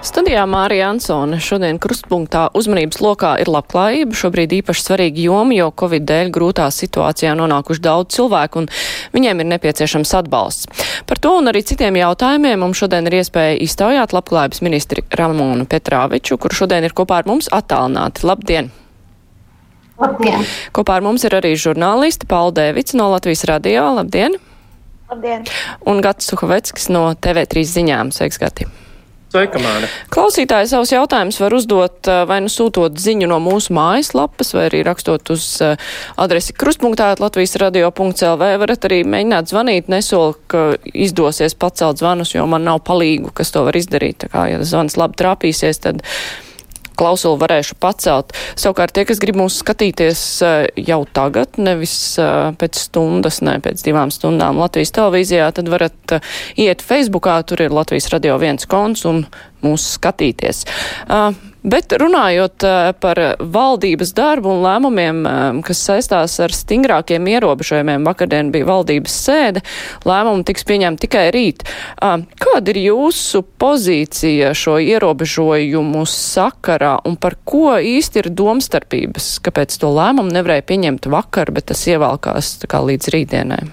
Studijā Mārija Ansone šodien krustpunktā uzmanības lokā ir labklājība, šobrīd īpaši svarīga joma, jo Covid dēļ grūtā situācijā nonākuši daudz cilvēku un viņiem ir nepieciešams atbalsts. Par to un arī citiem jautājumiem mums šodien ir iespēja iztaujāt labklājības ministri Ramonu Petrāviču, kur šodien ir kopā ar mums attālināti. Labdien! Labdien! Kopā ar mums ir arī žurnālisti Paula Dēvics no Latvijas radio. Labdien! Labdien! Un Gats Suhoveckis no TV3 ziņām. Sveiks, Gati! Sveika, Māne! Klausītāji savus jautājumus var uzdot vai nu sūtot ziņu no mūsu mājaslapas, vai arī rakstot uz adresi krustpunktā Latvijas radio.lv. Varat arī mēģināt zvanīt, nesolu, ka izdosies pacelt zvanus, jo man nav palīgu, kas to var izdarīt. Tā kā, ja zvans labi trāpīsies, tad klausulu varēšu pacelt. Savukārt tie, kas grib mūs skatīties jau tagad, nevis pēc stundas, ne pēc divām stundām Latvijas televīzijā, tad varat iet Facebookā, tur ir Latvijas radio viens konts un mūs skatīties. Bet runājot par valdības darbu un lēmumiem, kas saistās ar stingrākiem ierobežojumiem, vakardien bija valdības sēde, lēmumi tiks pieņemti tikai rīt. Kāda ir jūsu pozīcija šo ierobežojumu sakarā un par ko īsti ir domstarpības, kāpēc to lēmumu nevarēja pieņemt vakar, bet tas ievalkās līdz rītdienai?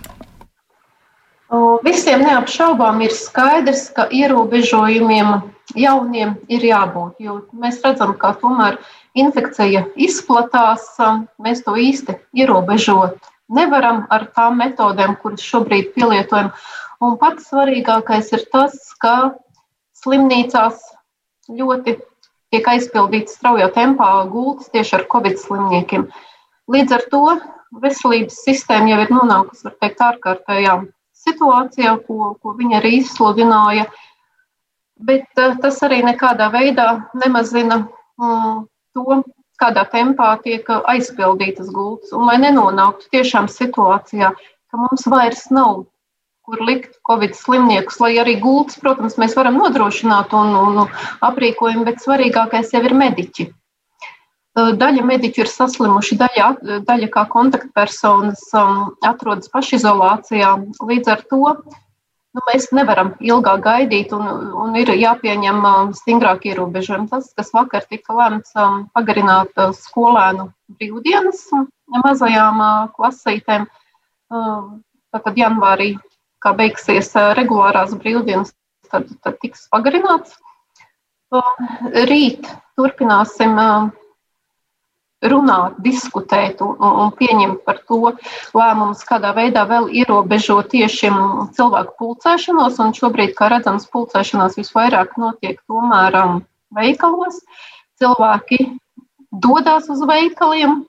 Visiem neapšaubām ir skaidrs, ka ierobežojumiem jauniem ir jābūt. Jo mēs redzam, ka tomēr infekcija izplatās, mēs to īsti ierobežot nevaram ar tām metodēm, kuras šobrīd pielietojam. Un pats svarīgākais ir tas, ka slimnīcās ļoti tiek aizpildīts straujā tempā gultas tieši ar covid slimniekiem. Līdz ar to veselības sistēma jau ir nonākusi, var teikt, ārkārtējā situācijā, ko, ko viņa arī izsludināja. Bet uh, tas arī nekādā veidā nemazina um, to, kādā tempā tiek aizpildītas gultas. Un lai nenonāktu tiešām situācijā, ka mums vairs nav kur likt covid slimniekus, lai arī gultas, protams, mēs varam nodrošināt un, un, aprīkojumu, bet svarīgākais jau ir mediķi. Daļa mediķu ir saslimuši, daļa, daļa kā kontaktpersonas um, atrodas pašizolācijā. Līdz ar to nu, mēs nevaram ilgāk gaidīt un, un ir jāpieņem um, stingrāk ierobežojumi. Tas, kas vakar tika lemts um, pagarināt uh, skolēnu brīvdienas mazajām uh, klasītēm, tad janvārī, kā beigsies uh, regulārās brīvdienas, tad, tad tiks pagarināts. Rīt turpināsim runāt, diskutēt un, pieņemt par to lēmumus, kādā veidā vēl ierobežot tieši cilvēku pulcēšanos. Un šobrīd, kā redzams, pulcēšanās visvairāk notiek tomēr um, veikalos. Cilvēki dodas uz veikaliem,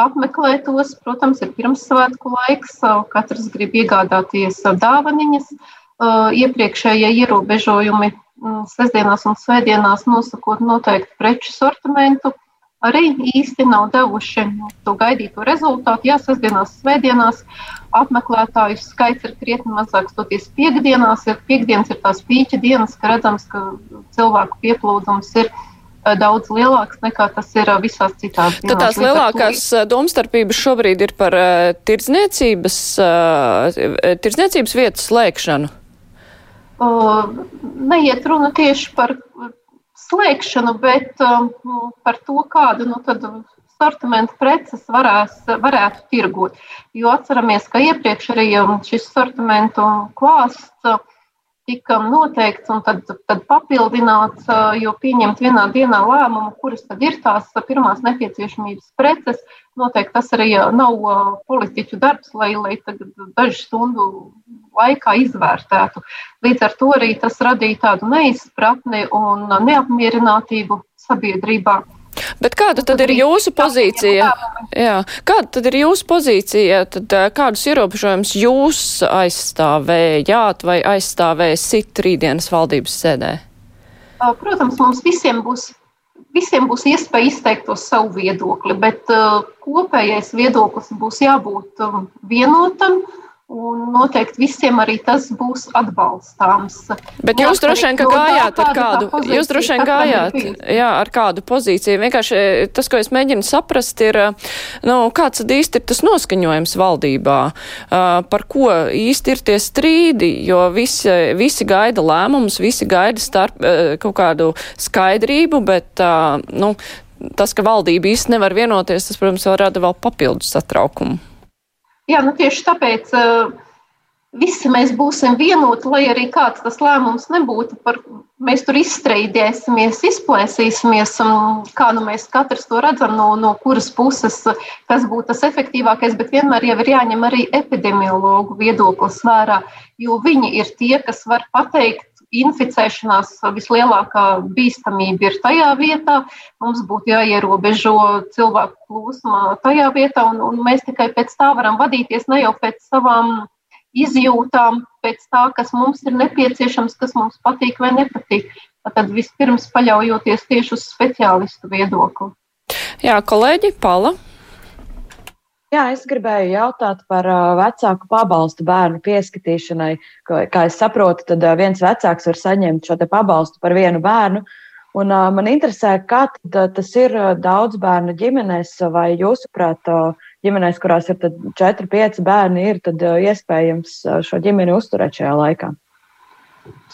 apmeklē tos. Protams, ir pirmssvētku laiks, katrs grib iegādāties dāvaniņas. Uh, iepriekšējie ierobežojumi mm, sestdienās un svētdienās nosakot noteiktu preču sortimentu arī īsti nav devuši to gaidīto rezultātu. Jā, sestdienās, svētdienās apmeklētāju skaits ir krietni mazāks. Toties piekdienās ir, piekdienas ir tās pīķa dienas, ka redzams, ka cilvēku pieplūdums ir eh, daudz lielāks nekā tas ir eh, visās citās. Tad tās lielākās. Eh, domstarpības šobrīd ir par tirdzniecības, tirdzniecības vietas slēgšanu. Uh, neiet runa tieši par slēgšanu, bet um, par to, kādu nu, sortimentu preces varēs, varētu tirgot. Jo atceramies, ka iepriekš arī um, šis sortimentu klāsts uh, tika noteikts un tad, tad papildināts, uh, jo pieņemt vienā dienā lēmumu, kuras tad ir tās pirmās nepieciešamības preces. Noteikti tas arī nav politiķu darbs, lai, lai dažu stundu laikā izvērtētu. Līdz ar to arī tas radīja tādu neizpratni un neapmierinātību sabiedrībā. Bet kāda tad ir jūsu pozīcija? Jā, kāda tad ir jūsu pozīcija? Tad kādus ierobežojumus jūs aizstāvējāt vai aizstāvēsit rītdienas valdības sēdē? Protams, mums visiem būs, visiem būs iespēja izteikt to savu viedokli, bet kopējais viedoklis būs jābūt vienotam Un noteikti visiem arī tas būs atbalstāms. Bet jūs droši vien, ka gājāt ar kādu, jūs droši vien gājāt, jā, ar kādu pozīciju. Vienkārši eh, tas, ko es mēģinu saprast, ir, eh, nu, kāds tad īsti ir tas noskaņojums valdībā, uh, par ko īsti ir tie strīdi, jo visi, visi gaida lēmumus, visi gaida starp, kaut kādu skaidrību, bet, nu, tas, ka valdība īsti nevar vienoties, tas, protams, vēl rada vēl papildus satraukumu. Jā, nu tieši tāpēc uh, visi mēs būsim vienoti, lai arī kāds tas lēmums nebūtu. Par, mēs tur izstrīdēsimies, izplēsīsimies, um, kā nu mēs katrs to redzam, no, no kuras puses, kas būtu tas efektīvākais. Bet vienmēr jau ir jāņem arī epidemiologu viedoklis vērā, jo viņi ir tie, kas var pateikt, inficēšanās vislielākā bīstamība ir tajā vietā. Mums būtu jāierobežo cilvēku plūsma tajā vietā, un, un mēs tikai pēc tā varam vadīties, ne jau pēc savām izjūtām, pēc tā, kas mums ir nepieciešams, kas mums patīk vai nepatīk. Tad vispirms paļaujoties tieši uz speciālistu viedokli. Jā, kolēģi, Pala. Jā, es gribēju jautāt par vecāku pabalstu bērnu pieskatīšanai. Kā es saprotu, tad viens vecāks var saņemt šo pabalstu par vienu bērnu. Un, man interesē, kā tas ir daudz bērnu ģimenēs, vai jūsuprāt, ģimenēs, kurās ir četri, pieci bērni, ir iespējams šo ģimeni uzturēt šajā laikā.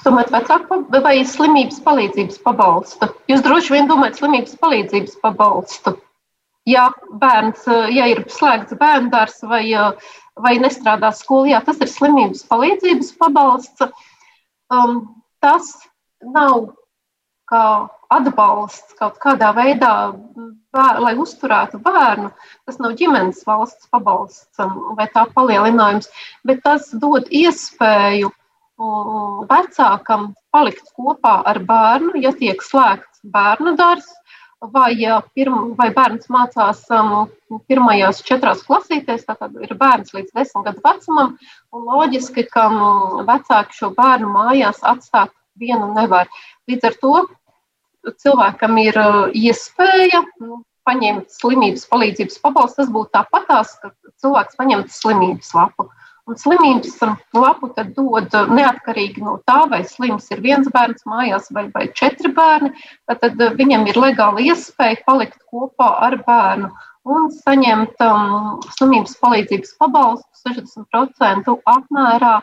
Domājat, vecāku vai slimības palīdzības pabalstu? Jūs droši vien domājat slimības palīdzības pabalstu ja bērns, ja ir slēgts bērnu dārzs vai, vai nestrādā skolā, jā, tas ir slimības palīdzības pabalsts. Um, tas nav kā atbalsts kaut kādā veidā, bēr, lai uzturētu bērnu. Tas nav ģimenes valsts pabalsts um, vai tā palielinājums, bet tas dod iespēju vecākam palikt kopā ar bērnu, ja tiek slēgts bērnu dārzs vai, pirm, vai bērns mācās um, pirmajās četrās klasītēs, tad ir bērns līdz desmit gadu vecumam, loģiski, ka um, vecāki šo bērnu mājās atstāt vienu nevar. Līdz ar to cilvēkam ir uh, iespēja nu, paņemt slimības palīdzības pabalstu. Tas būtu tāpatās, ka cilvēks paņemtu slimības lapu. Un slimības lapu tad dod neatkarīgi no tā, vai slims ir viens bērns mājās vai, vai četri bērni. Tad viņam ir legāla iespēja palikt kopā ar bērnu un saņemt um, slimības palīdzības pabalstu 60% apmērā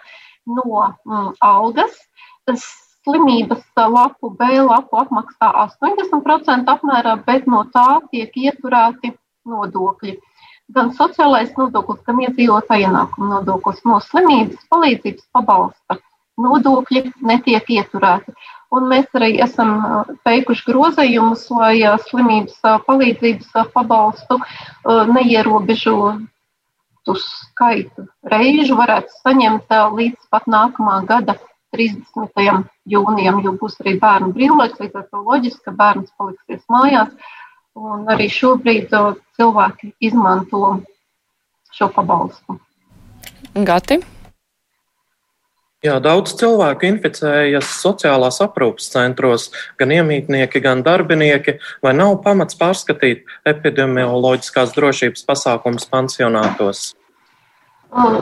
no um, algas. Tas slimības lapu, B lapu apmaksā 80% apmērā, bet no tā tiek ieturēti nodokļi gan sociālais nodoklis, gan iedzīvotāja ienākuma nodoklis no slimības palīdzības pabalsta nodokļi netiek ieturēti. Un mēs arī esam veikuši grozījumus, lai slimības palīdzības pabalstu neierobežotu skaitu reižu varētu saņemt līdz pat nākamā gada 30. jūnijam, jo būs arī bērnu brīvlaiks, līdz ar to loģiski, ka bērns paliksies mājās Un arī šobrīd cilvēki izmanto šo pabalstu. Gati? Jā, daudz cilvēku inficējas sociālās aprūpas centros, gan iemītnieki, gan darbinieki, vai nav pamats pārskatīt epidemioloģiskās drošības pasākumus pansionātos? Um,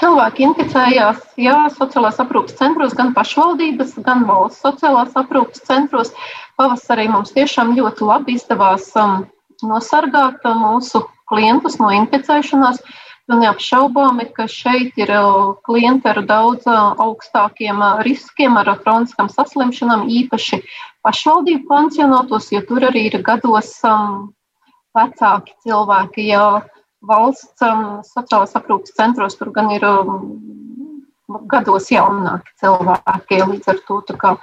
cilvēki inficējās jā, sociālās aprūpes centros, gan pašvaldības, gan valsts sociālās aprūpes centros. Pavasarī mums tiešām ļoti labi izdevās um, nosargāt uh, mūsu klientus no inficēšanās. Neapšaubāmi, ka šeit ir uh, klienti ar daudz uh, augstākiem riskiem, ar kroniskām saslimšanām, īpaši pašvaldību pansionātos, jo tur arī ir gados um, vecāki cilvēki. Jā, valsts um, sociālās aprūpas centros tur gan ir um, gados jaunāki cilvēki. Līdz ar to kā,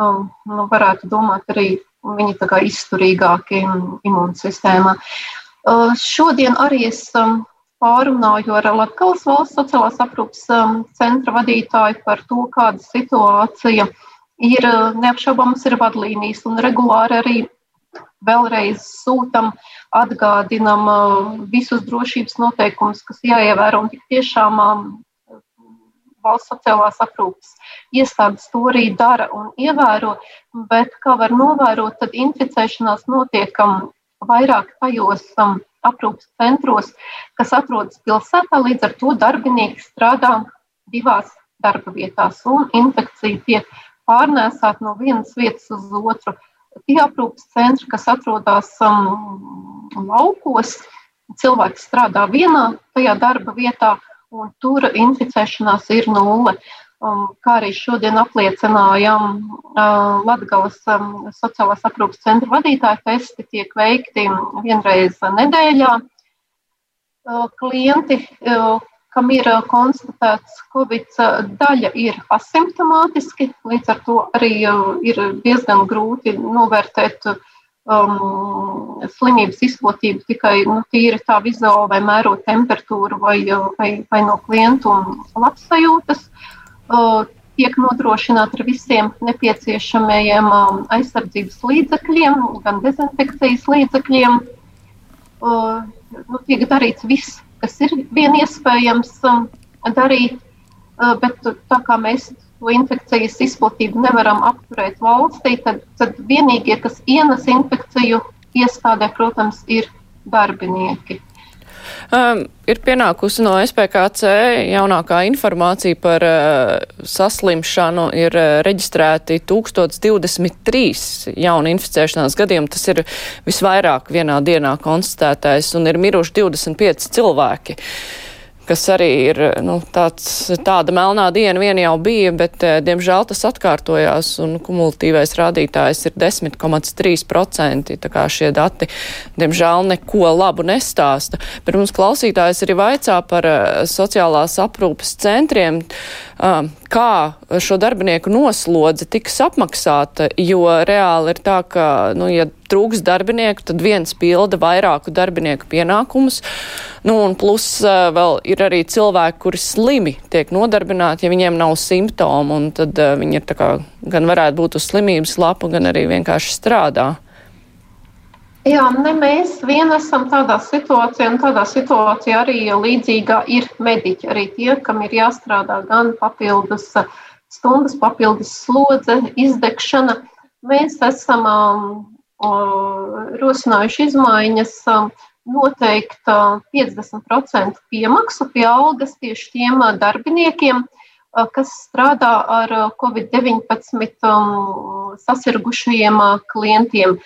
um, nu, varētu domāt arī viņi tā kā izturīgāki imūnsistēmā. Uh, šodien arī es um, pārunāju ar Latvijas valsts sociālās aprūpas um, centra vadītāju par to, kāda situācija ir. Neapšaubām mums ir vadlīnijas un regulāri arī vēlreiz sūtam, atgādinam uh, visus drošības noteikumus, kas jāievēro. Un tik tiešām um, valsts sociālās aprūpes iestādes to arī dara un ievēro, bet kā var novērot, tad inficēšanās notiek um, vairāk tajos um, aprūpas centros, kas atrodas pilsētā. Līdz ar to darbinieki strādā divās darba vietās, un infekcija tiek pārnēsāta no vienas vietas uz otru. Tie aprūpas centri, kas atrodas um, laukos, cilvēki strādā vienā tajā darba vietā, un tur inficēšanās ir nulle. Um, kā arī šodien apliecinājām, uh, Latvijas um, sociālās aprūpas centra vadītāja testi tiek veikti vienreiz nedēļā. Uh, klienti, uh, kam ir konstatēts Covid, daļa ir asimptomātiski, līdz ar to arī ir diezgan grūti novērtēt um, slimības izplatību tikai nu, tīri tā vizuāli vai mērot temperatūru vai, vai, vai no klientu labsajūtas. Uh, tiek nodrošināta ar visiem nepieciešamajiem um, aizsardzības līdzekļiem, gan dezinfekcijas līdzekļiem. Uh, nu, tiek darīts viss, kas ir vien iespējams um, darīt, uh, bet tā kā mēs to infekcijas izplatību nevaram apturēt valstī, tad, tad vienīgie, kas ienes infekciju iestādē, protams, ir darbinieki. Um, ir pienākusi no SPKC jaunākā informācija par uh, saslimšanu. Ir uh, reģistrēti 1023 jauni inficēšanās gadījumi. Tas ir visvairāk vienā dienā konstatētais un ir miruši 25 cilvēki. Uh, kas arī ir nu, tāds, tāda melnā diena vien jau bija, bet, eh, diemžēl, tas atkārtojās un kumulatīvais rādītājs ir 10,3%. Tā kā šie dati, diemžēl, neko labu nestāsta. Bet mums klausītājs arī vaicā par uh, sociālās aprūpas centriem, uh, kā šo darbinieku noslodze tiks apmaksāta, jo reāli ir tā, ka, nu, ja trūks darbinieku, tad viens pilda vairāku darbinieku pienākumus. Nu, un plus vēl ir arī cilvēki, kuri slimi tiek nodarbināti, ja viņiem nav simptomu, un tad viņi ir tā kā gan varētu būt uz slimības lapu, gan arī vienkārši strādā. Jā, ne mēs vien esam tādā situācijā, un tādā situācijā arī līdzīgā ir mediķi. Arī tie, kam ir jāstrādā gan papildus stundas, papildus slodze, izdegšana. Mēs esam um, rosinājuši izmaiņas, noteikt 50% piemaksu pie algas tieši tiem darbiniekiem, kas strādā ar Covid-19 sasirgušajiem klientiem.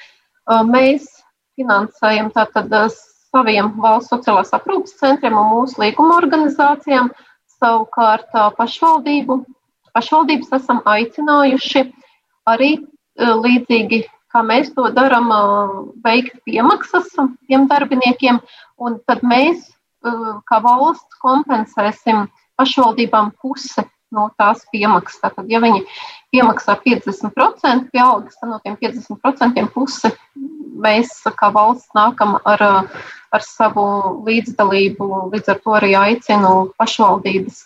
Mēs finansējam tātad saviem valsts sociālās aprūpas centriem un mūsu līguma organizācijām, savukārt pašvaldību. Pašvaldības esam aicinājuši arī līdzīgi kā mēs to darām, veikt piemaksas tiem darbiniekiem, un tad mēs, kā valsts, kompensēsim pašvaldībām pusi no tās piemaksas. Tātad, ja viņi piemaksā 50% pie algas, tad no tiem 50% pusi mēs, kā valsts, nākam ar, ar savu līdzdalību. Līdz ar to arī aicinu pašvaldības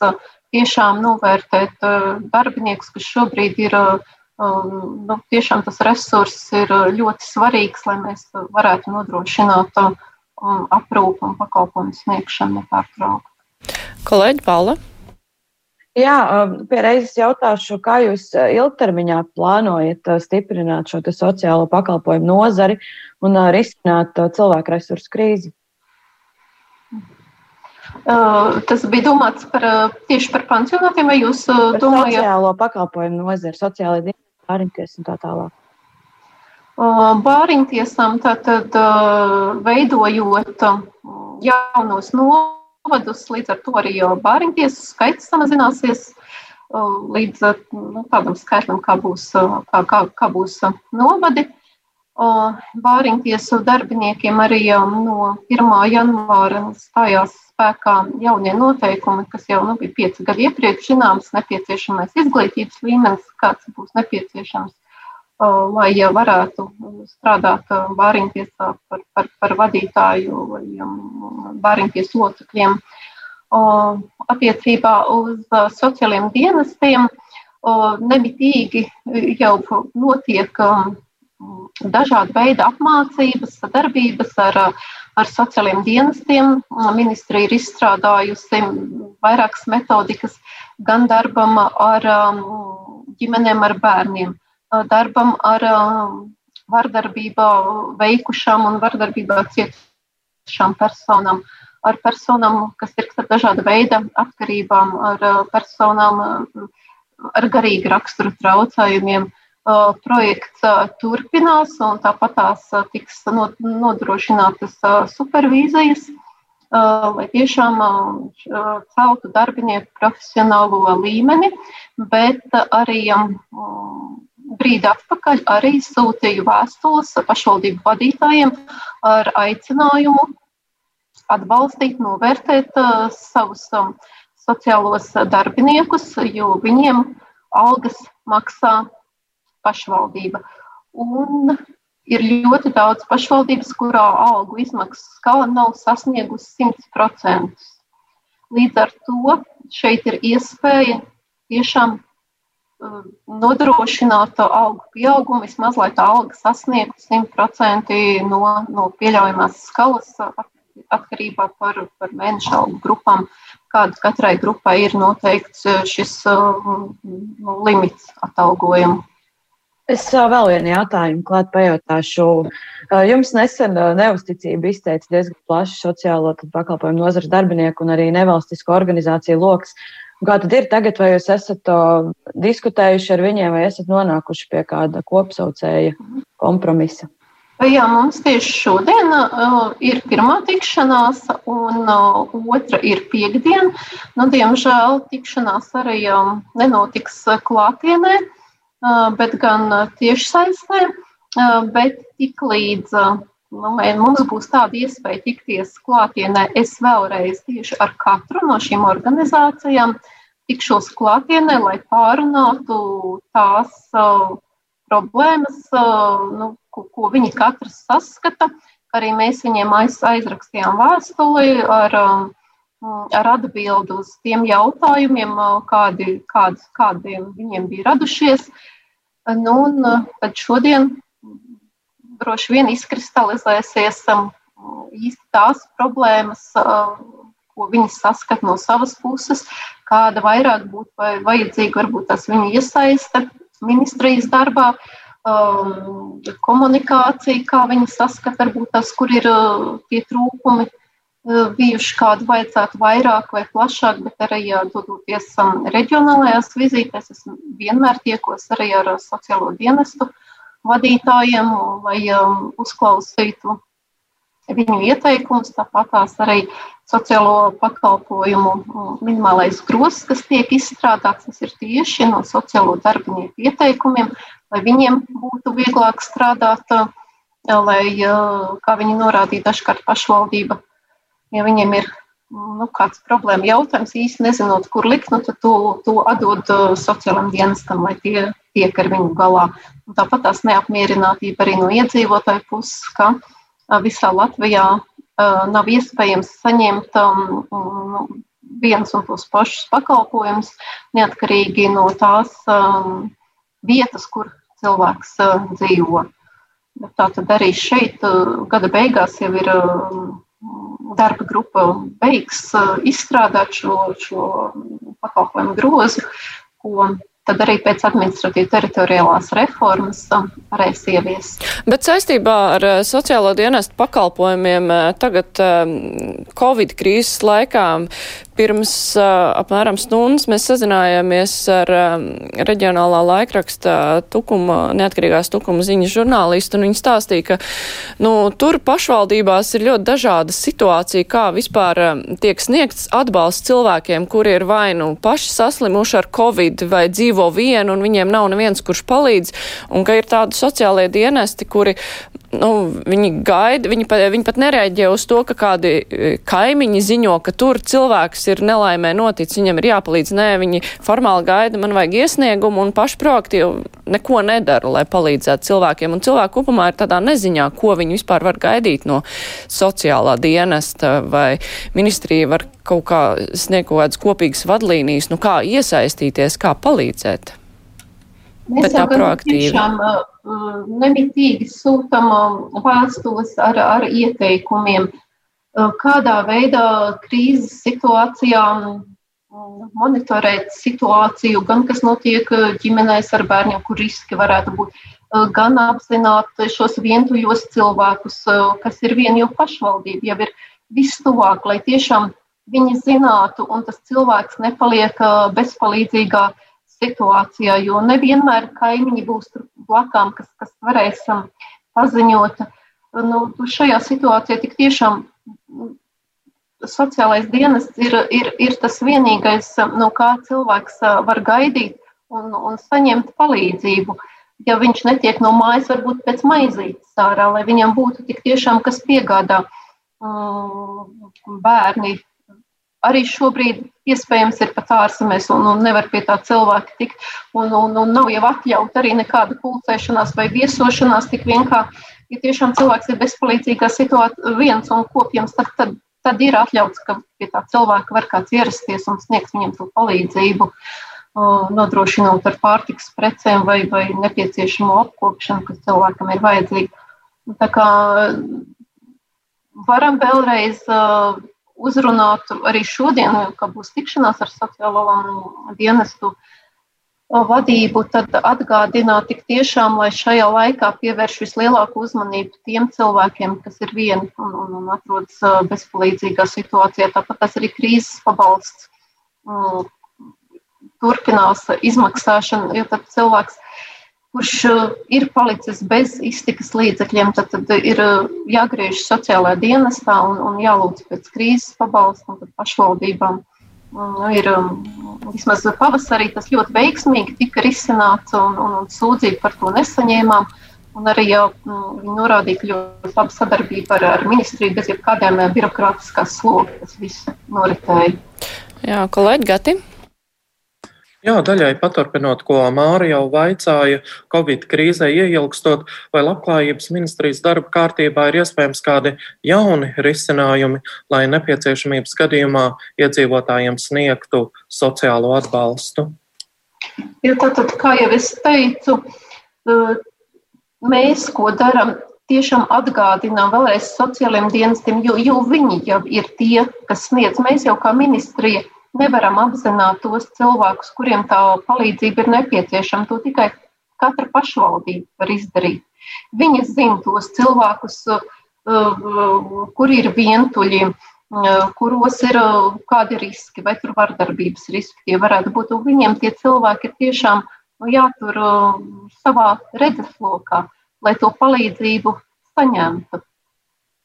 tiešām novērtēt darbiniekus, kas šobrīd ir Um, nu, tiešām tas resurss ir uh, ļoti svarīgs, lai mēs varētu nodrošināt um, aprūpu un pakalpojumu sniegšanu nepārtraukti. Kolēģi Paula. Jā, um, pierēzes jautāšu, kā jūs uh, ilgtermiņā plānojat uh, stiprināt šo sociālo pakalpojumu nozari un risināt cilvēku resursu krīzi? Tas bija domāts par, tieši par pansionātiem, vai jūs domājat? Sociālo pakalpojumu nozari, sociālai dienai bāriņties un tā tālāk? Bāriņtiesām tātad veidojot jaunos novadus, līdz ar to arī bāriņtiesu skaits samazināsies līdz nu, tādam skaitlim, kā būs, kā, kā, kā būs novadi. Bāriņtiesu darbiniekiem arī no 1. janvāra stājās spēkā jaunie noteikumi, kas jau nu, bija pieci gadi iepriekš zināms, nepieciešamais izglītības līmenis, kāds būs nepieciešams, lai varētu strādāt bāriņtiesā par, par, par vadītāju vai bāriņties locekļiem. Attiecībā uz sociāliem dienestiem nemitīgi jau notiek dažāda veida apmācības, sadarbības ar, ar sociāliem dienestiem. Ministrija ir izstrādājusi vairākas metodikas gan darbam ar ģimenēm, ar bērniem, darbam ar um, vardarbībā veikušām un vardarbībā cietušām personām, ar personām, kas ir ar dažāda veida atkarībām, ar personām ar garīgu raksturu traucējumiem. Projekts turpinās, un tāpat tās tiks nodrošinātas supervīzijas, lai tiešām celtu darbinieku profesionālo līmeni, bet arī brīdi atpakaļ arī sūtīju vēstules pašvaldību vadītājiem ar aicinājumu atbalstīt, novērtēt uh, savus um, sociālos darbiniekus, jo viņiem algas maksā pašvaldība. Un ir ļoti daudz pašvaldības, kurā algu izmaksas skala nav sasniegusi 100%. Līdz ar to šeit ir iespēja tiešām Um, nodrošināt algu pieaugumu, vismaz lai tā alga sasniegtu 100% no, no pieļaujamās skalas atkarībā par, par mēneša algu grupām, kāda katrai grupai ir noteikts uh, šis uh, limits atalgojumu. Es vēl vienu jautājumu klāt pajautāšu. Uh, jums nesen neusticību izteica diezgan plašs sociālo pakalpojumu nozares darbinieku un arī nevalstisko organizāciju lokus. Kā tad ir tagad, vai jūs esat diskutējuši ar viņiem, vai esat nonākuši pie kāda kopsaucēja kompromisa? Jā, mums tieši šodien uh, ir pirmā tikšanās, un uh, otra ir piekdiena. Nu, diemžēl tikšanās arī um, nenotiks klātienē, uh, bet gan tiešsaistē. Uh, bet tik līdz uh, nu, mums būs tāda iespēja tikties klātienē. Es vēlreiz tieši ar katru no šīm organizācijām tikšos klātienē, lai pārunātu tās uh, problēmas, uh, nu, ko, ko viņi katrs saskata. Arī mēs viņiem aiz, aizrakstījām vēstuli ar, uh, ar atbildi uz tiem jautājumiem, uh, kādi, kādi, kādiem viņiem bija radušies. Nu, un uh, tad šodien droši vien izkristalizēsies um, īsti tās problēmas, ko viņi saskat no savas puses, kāda vairāk būtu vajadzīga, varbūt tas viņa iesaista ministrijas darbā, komunikācija, kā viņi saskata, varbūt tas, kur ir uh, tie trūkumi uh, bijuši, kādu vajadzētu vairāk vai plašāk, bet arī dodoties reģionālajās vizītēs, es vienmēr tiekos arī ar sociālo dienestu vadītājiem, lai um, uzklausītu viņu ieteikumus. Tāpat arī sociālo pakalpojumu um, minimālais grozs, kas tiek izstrādāts, tas ir tieši no sociālo darbinieku ieteikumiem, lai viņiem būtu vieglāk strādāt, uh, lai, uh, kā viņi norādīja, dažkārt pašvaldība, ja viņiem ir nu, kāds problēma jautājums, īsti nezinot, kur likt, nu, tad to, to atdod uh, sociālajiem dienestam, lai tie tiek ar viņu galā. Un tāpat tās neapmierinātība arī no iedzīvotāju puses, ka uh, visā Latvijā uh, nav iespējams saņemt um, nu, viens un tos pašus pakalpojumus, neatkarīgi no tās um, vietas, kur cilvēks uh, dzīvo. Tā tad arī šeit uh, gada beigās jau ir uh, darba grupa beigs uh, izstrādāt šo, šo pakalpojumu grozu, ko tad arī pēc administratīva teritoriālās reformas varēs ieviest. Bet saistībā ar uh, sociālo dienestu pakalpojumiem uh, tagad um, Covid krīzes laikā pirms apmēram stundas mēs sazinājāmies ar reģionālā laikraksta tukuma, neatkarīgās tukuma ziņas žurnālistu, un viņi stāstīja, ka nu, tur pašvaldībās ir ļoti dažāda situācija, kā vispār tiek sniegts atbalsts cilvēkiem, kuri ir vai nu paši saslimuši ar covid vai dzīvo vienu, un viņiem nav neviens, kurš palīdz, un ka ir tādi sociālie dienesti, kuri nu, viņi gaida, viņi pat, viņi pat nereaģē uz to, ka kādi e, kaimiņi ziņo, ka tur cilvēks ir nelaimē noticis, viņam ir jāpalīdz. Nē, viņi formāli gaida, man vajag iesniegumu un paši proaktīvi neko nedara, lai palīdzētu cilvēkiem. Un cilvēku kopumā ir tādā neziņā, ko viņi vispār var gaidīt no sociālā dienesta vai ministrija var kaut kā sniegt kaut kādas kopīgas vadlīnijas, nu kā iesaistīties, kā palīdzēt. Mēs Bet tā proaktīvi. Tiešām, uh, nemitīgi sūtam uh, vēstules ar, ar ieteikumiem, uh, kādā veidā krīzes situācijā monitorēt situāciju, gan kas notiek ģimenēs ar bērniem, kur riski varētu būt, gan apzināt šos vientuļos cilvēkus, kas ir vien jau pašvaldība, jau ir vistuvāk, lai tiešām viņi zinātu, un tas cilvēks nepaliek bezpalīdzīgā situācijā, jo nevienmēr kaimiņi būs tur blakām, kas, kas varēs paziņot. Nu, šajā situācijā tik tiešām sociālais dienests ir, ir, ir tas vienīgais, no kā cilvēks var gaidīt un, un saņemt palīdzību. Ja viņš netiek no mājas, varbūt pēc maizītes ārā, lai viņam būtu tik tiešām kas piegādā bērni arī šobrīd iespējams ir pat ārzemēs un, un nevar pie tā cilvēka tikt. Un, un, un nav jau atļauta arī nekāda pulcēšanās vai viesošanās tik vien kā, ja tiešām cilvēks ir bezpalīdzīgā situācijā viens un kopjams, tad, tad, tad ir atļauts, ka pie tā cilvēka var kāds ierasties un sniegs viņam to palīdzību. Nodrošinot ar pārtikas precēm vai, vai nepieciešamo apkopšanu, kas cilvēkam ir vajadzīga. Tā kā varam vēlreiz uh, uzrunāt arī šodien, kad būs tikšanās ar sociālo dienestu vadību, tad atgādināt tik tiešām, lai šajā laikā pievērš vislielāku uzmanību tiem cilvēkiem, kas ir vieni un, un, un atrodas bezpalīdzīgā situācijā. Tāpat tas arī krīzes pabalsts turpinās izmaksāšanu, jo tad cilvēks kurš uh, ir palicis bez iztikas līdzekļiem, tad, tad ir uh, jāgriež sociālajā dienestā un, un jālūdz pēc krīzes pabalsta un pašvaldībām. Nu, ir um, vismaz pavasarī tas ļoti veiksmīgi tika risināts un, un, un sūdzību par to nesaņēmām. Un arī jau mm, viņi norādīja, ka ļoti laba sadarbība ar, ar ministriju bez jebkādiem uh, birokrātiskās slogas tas viss noritēja. Jā, kolēģi Gati. Jā, daļai paturpinot, ko Māra jau vaicāja, Covid krīzē ieilgstot, vai labklājības ministrijas darba kārtībā ir iespējams kādi jauni risinājumi, lai nepieciešamības gadījumā iedzīvotājiem sniegtu sociālo atbalstu? Ja tātad, kā jau es teicu, mēs, ko darām, tiešām atgādinām vēlreiz sociālajiem dienestiem, jo, jo viņi jau ir tie, kas sniedz. Mēs jau kā ministrija nevaram apzināt tos cilvēkus, kuriem tā palīdzība ir nepieciešama. To tikai katra pašvaldība var izdarīt. Viņi zina tos cilvēkus, uh, kuri ir vientuļi, uh, kuros ir uh, kādi riski, vai tur vardarbības riski tie varētu būt. Viņiem tie cilvēki ir tiešām nu, jātur savā redzeslokā, lai to palīdzību saņemtu.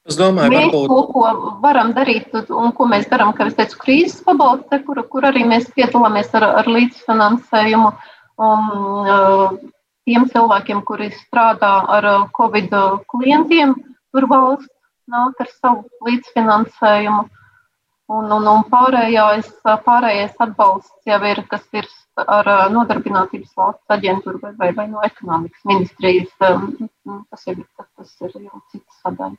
Es domāju, mēs varbūt... to, ko varam darīt, un ko mēs darām, kā es teicu, krīzes pabalste, kur, kur arī mēs piedalāmies ar, ar līdzfinansējumu um, uh, tiem cilvēkiem, kuri strādā ar uh, Covid klientiem. Tur valsts nāk ar savu līdzfinansējumu. Un, un, un pārējais, pārējais atbalsts jau ir, kas ir ar uh, nodarbinātības valsts aģentūru vai, vai, vai no ekonomikas ministrijas. Um, tas ir, tas ir jau cits sadaļa.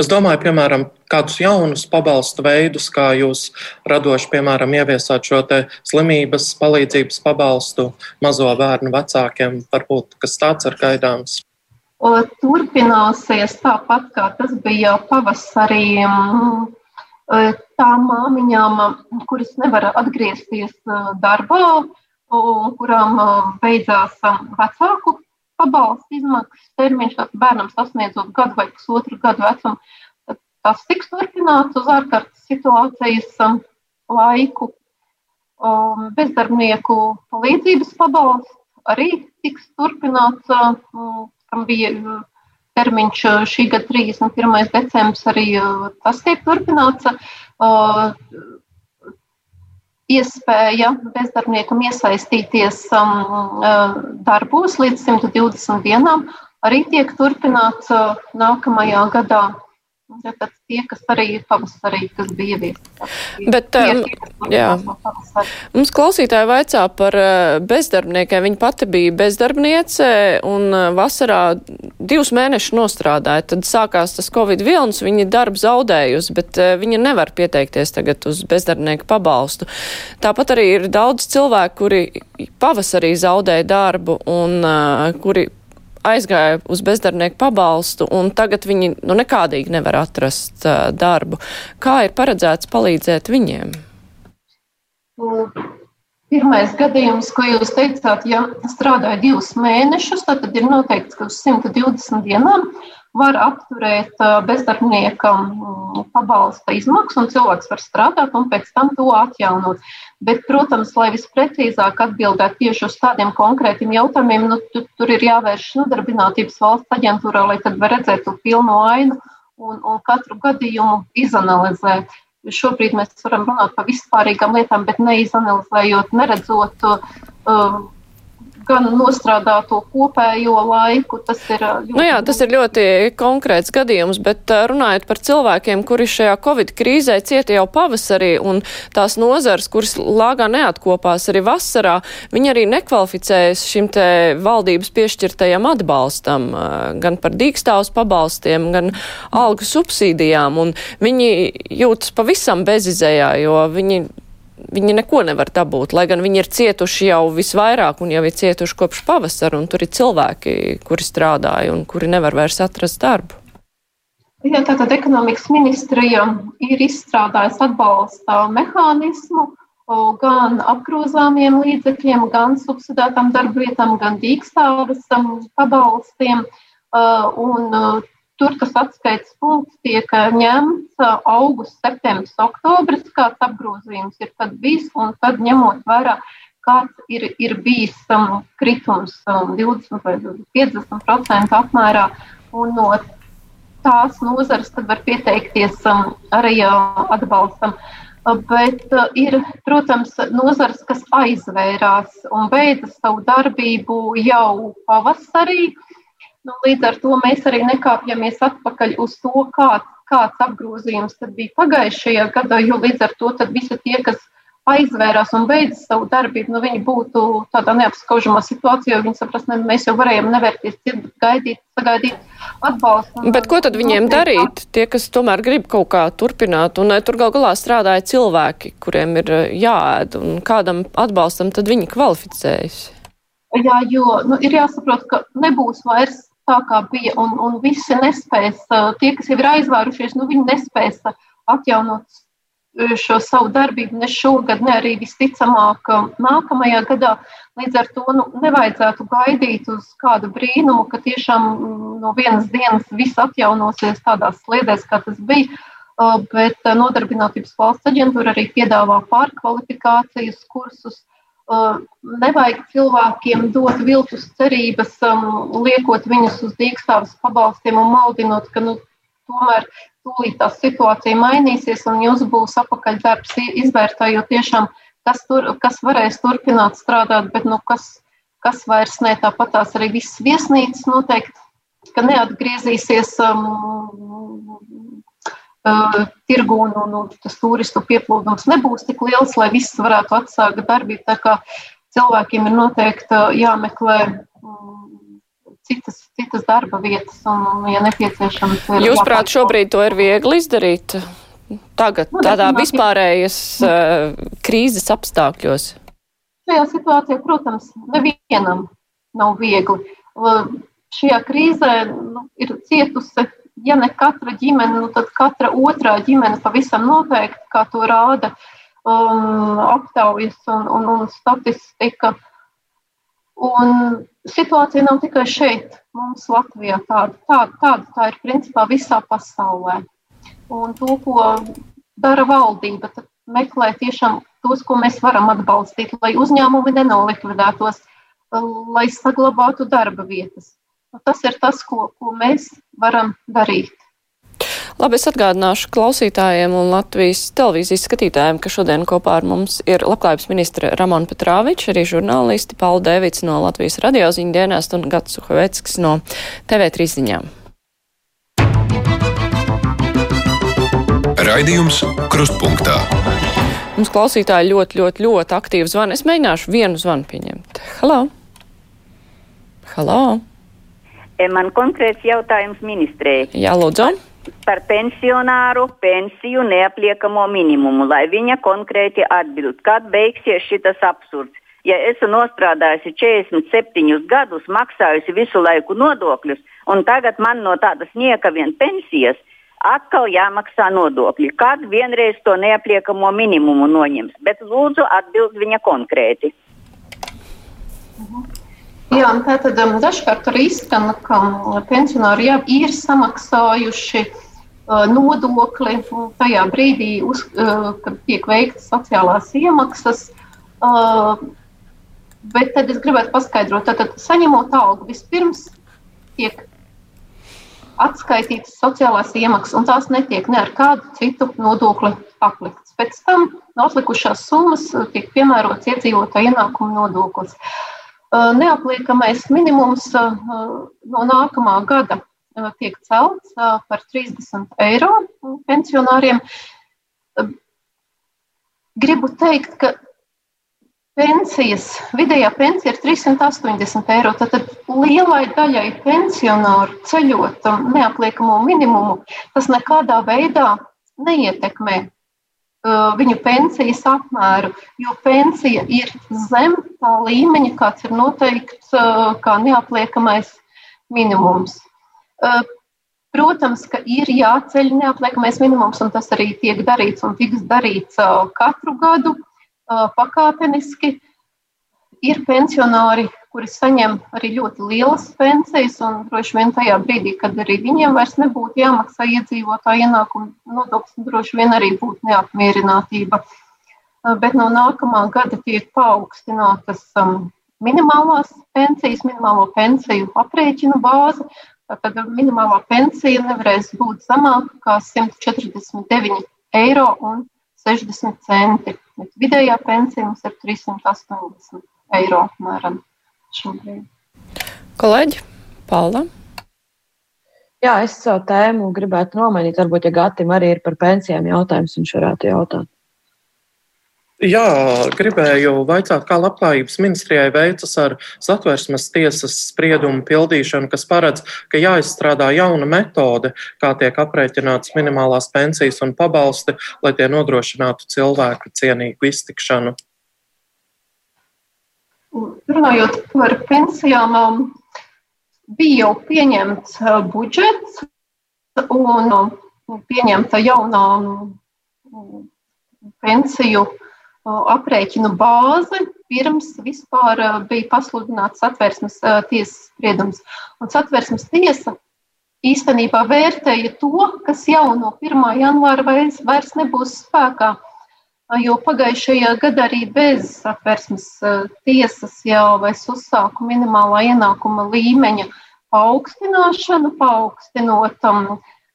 Es domāju, piemēram, kādus jaunus pabalstu veidus, kā jūs radoši, piemēram, ieviesāt šo slimības palīdzības pabalstu mazo bērnu vecākiem. Varbūt kas tāds ir gaidāms. Turpināsies tāpat, kā tas bija pavasarī. Tām māmiņām, kuras nevar atgriezties darbā, kurām beidzās vecāku pabalsta izmaksas termiņš bērnam sasniedzot gadu vai pusotru gadu vecumu, tas tiks turpināts uz ārkārtas situācijas um, laiku. Um, bezdarbnieku palīdzības pabalsts arī tiks turpināts, um, kam bija uh, termiņš uh, šī gada 31. decembris, arī uh, tas tiek turpināts iespēja bezdarbniekam iesaistīties um, uh, darbos līdz 120 dienām, arī tiek turpināts uh, nākamajā gadā. Tātad tie, kas arī pavasarī, kas bija ieviesti. Bet um, jā. mums klausītāji vaicā par uh, bezdarbniekiem. Viņa pati bija bezdarbniece un uh, vasarā divus mēnešus nostrādāja. Tad sākās tas Covid vilnis, viņa darbu zaudējusi, bet uh, viņa nevar pieteikties tagad uz bezdarbnieku pabalstu. Tāpat arī ir daudz cilvēku, kuri pavasarī zaudēja darbu un kuri aizgāja uz bezdarbnieku pabalstu, un tagad viņi nu, nekādīgi nevar atrast uh, darbu. Kā ir paredzēts palīdzēt viņiem? Pirmais gadījums, ko jūs teicāt, ja strādāja divus mēnešus, tad ir noteikts, ka uz 120 dienām var apturēt bezdarbnieka pabalsta izmaksu, un cilvēks var strādāt un pēc tam to atjaunot. Bet, protams, lai visprecīzāk atbildētu tieši uz tādiem konkrētiem jautājumiem, nu, tu, tur ir jāvērš nodarbinātības valsts aģentūrā, lai tad var redzēt to pilno ainu un, un katru gadījumu izanalizēt. Šobrīd mēs varam runāt par vispārīgām lietām, bet neizanalizējot, neredzot uh, gan nostrādāto kopējo laiku. Tas ir ļoti, nu jā, tas ir ļoti konkrēts gadījums, bet runājot par cilvēkiem, kuri šajā Covid krīzē cieta jau pavasarī un tās nozars, kuras lāgā neatkopās arī vasarā, viņi arī nekvalificējas šim te valdības piešķirtajam atbalstam, gan par dīkstāvus pabalstiem, gan algu subsīdijām, un viņi jūtas pavisam bezizējā, jo viņi viņi neko nevar dabūt, lai gan viņi ir cietuši jau visvairāk un jau ir cietuši kopš pavasara, un tur ir cilvēki, kuri strādāja un kuri nevar vairs atrast darbu. Jā, tātad ekonomikas ministrija ir izstrādājusi atbalsta mehānismu gan apgrozāmiem līdzekļiem, gan subsidētām darbvietām, gan dīkstāves pabalstiem. Un Tur tas atskaites punkts tiek eh, ņemts eh, augusts, septembris, oktobris, kāds apgrozījums ir tad bijis, un tad ņemot vērā, kāds ir, ir bijis um, kritums um, 20 vai 50% apmērā, un no tās nozares var pieteikties um, arī uh, atbalstam. Uh, bet uh, ir, protams, nozars, kas aizvērās un beidza savu darbību jau pavasarī. Uh, Nu, līdz ar to mēs arī nekāpjamies atpakaļ uz to, kāds, kāds apgrozījums bija pagājušajā gadā, jo līdz ar to visi tie, kas aizvērās un beidza savu darbību, nu, viņi būtu tādā neapskaužamā situācijā, viņi saprast, ne, mēs jau varējām nevērties, gaidīt, sagaidīt atbalstu. Bet ko tad viņiem darīt? Tie, kas tomēr grib kaut kā turpināt, un tur gal galā strādāja cilvēki, kuriem ir eh, jāēd, un kādam atbalstam tad viņi kvalificējas? Jā, jo nu, ir jāsaprot, ka nebūs vairs tā kā bija, un, un visi nespēs, tie, kas jau ir aizvārušies, nu, viņi nespēs atjaunot šo savu darbību ne šogad, ne arī visticamāk nākamajā gadā. Līdz ar to nu, nevajadzētu gaidīt uz kādu brīnumu, ka tiešām no vienas dienas viss atjaunosies tādās sliedēs, kā tas bija. Bet Nodarbinātības valsts aģentūra arī piedāvā pārkvalifikācijas kursus, nevajag cilvēkiem dot viltus cerības, um, liekot viņus uz dīkstāves pabalstiem un maldinot, ka nu, tomēr tūlīt tā situācija mainīsies un jūs būs apakaļdarbs izvērtējot tiešām, kas, tur, kas varēs turpināt strādāt, bet nu, kas, kas vairs ne tāpat tās arī viss viesnīcas noteikti, ka neatgriezīsies um, uh, tirgu un, un, un tas turistu pieplūdums nebūs tik liels, lai viss varētu atsākt darbību. Tā kā cilvēkiem ir noteikti jāmeklē um, citas, citas darba vietas un, ja nepieciešams. Jūs prāt, šobrīd to ir viegli izdarīt? Tagad, nu, tādā vispārējas uh, krīzes apstākļos. Šajā situācijā, protams, nevienam nav viegli. Šajā krīzē nu, ir cietusi ja ne katra ģimene, nu, tad katra otrā ģimene pavisam noteikti, kā to rāda um, aptaujas un, un, un statistika. Un situācija nav tikai šeit, mums Latvijā. Tāda, tāda, tāda tā ir principā visā pasaulē. Un to, ko dara valdība, tad meklē tiešām tos, ko mēs varam atbalstīt, lai uzņēmumi nenolikvidētos, lai saglabātu darba vietas. Nu, tas ir tas, ko, ko mēs varam darīt. Labi, es atgādināšu klausītājiem un Latvijas televīzijas skatītājiem, ka šodien kopā ar mums ir labklājības ministra Ramona Petrāviča, arī žurnālisti Paula Devits no Latvijas radioziņu dienēst un Gats Suhaveckis no TV3 ziņām. Raidījums Krustpunktā. Mums klausītāji ļoti, ļoti, ļoti aktīvi zvana. Es mēģināšu vienu zvanu pieņemt. Halo! Halo! Man konkrēts jautājums ministrē. Jā, lūdzu. Par pensionāru pensiju neapliekamo minimumu, lai viņa konkrēti atbild, kad beigsies šitas absurds. Ja esmu nostrādājusi 47 gadus, maksājusi visu laiku nodokļus, un tagad man no tādas nieka vien pensijas, atkal jāmaksā nodokļi. Kad vienreiz to neapliekamo minimumu noņems? Bet lūdzu atbild viņa konkrēti. Mhm. Jā, tātad um, dažkārt arī izskan, ka pensionāri jau ir samaksājuši uh, nodokli tajā brīdī, uz, uh, kad tiek veiktas sociālās iemaksas. Uh, bet tad es gribētu paskaidrot, tātad saņemot algu vispirms tiek atskaitītas sociālās iemaksas, un tās netiek ne ar kādu citu nodokli apliktas. Pēc tam no atlikušās summas tiek piemērots iedzīvotāja ienākuma nodoklis. Neapliekamais minimums no nākamā gada tiek celts par 30 eiro pensionāriem. Gribu teikt, ka pensijas, vidējā pensija ir 380 eiro. Tad lielai daļai pensionāru ceļot neapliekamo minimumu, tas nekādā veidā neietekmē viņu pensijas apmēru, jo pensija ir zem tā līmeņa, kāds ir noteikts uh, kā neapliekamais minimums. Uh, Protams, ka ir jāceļ neapliekamais minimums, un tas arī tiek darīts un tiks darīts katru gadu. Pakāpeniski. Ir pensionāri, kuri saņem arī ļoti lielas pensijas, un droši vien tajā brīdī, kad arī viņiem vairs nebūtu jāmaksā iedzīvotāja ienākuma nodoklis, droši vien arī būtu neapmierinātība. Bet no nākamā gada tiek paaugstinātas minimālās pensijas, minimālo pensiju aprēķinu bāze. Tad minimālā pensija nevarēs būt zemāka kā 149 eiro un 60 centi. Bet vidējā pensija mums ir 380 eiro apmēram šobrīd. Kolēģi, Paula? Jā, es savu tēmu gribētu nomainīt. Varbūt, ja Gatim arī ir par pensijām jautājums, viņš varētu jautāt. Jā, gribēju vaicāt, kā labklājības ministrijai veicas ar satversmes tiesas spriedumu pildīšanu, kas paredz, ka jāizstrādā jauna metode, kā tiek aprēķināts minimālās pensijas un pabalsti, lai tie nodrošinātu cilvēku cienīgu iztikšanu. Runājot par pensijām, bija jau pieņemts uh, budžets un um, pieņemta jaunā um, pensiju aprēķinu bāzi pirms vispār bija pasludināts satversmes tiesas spriedums. Un satversmes tiesa īstenībā vērtēja to, kas jau no 1. janvāra vairs nebūs spēkā. Jo pagājušajā gadā arī bez satversmes tiesas jau es uzsāku minimālā ienākuma līmeņa paaugstināšanu, paaugstinot um,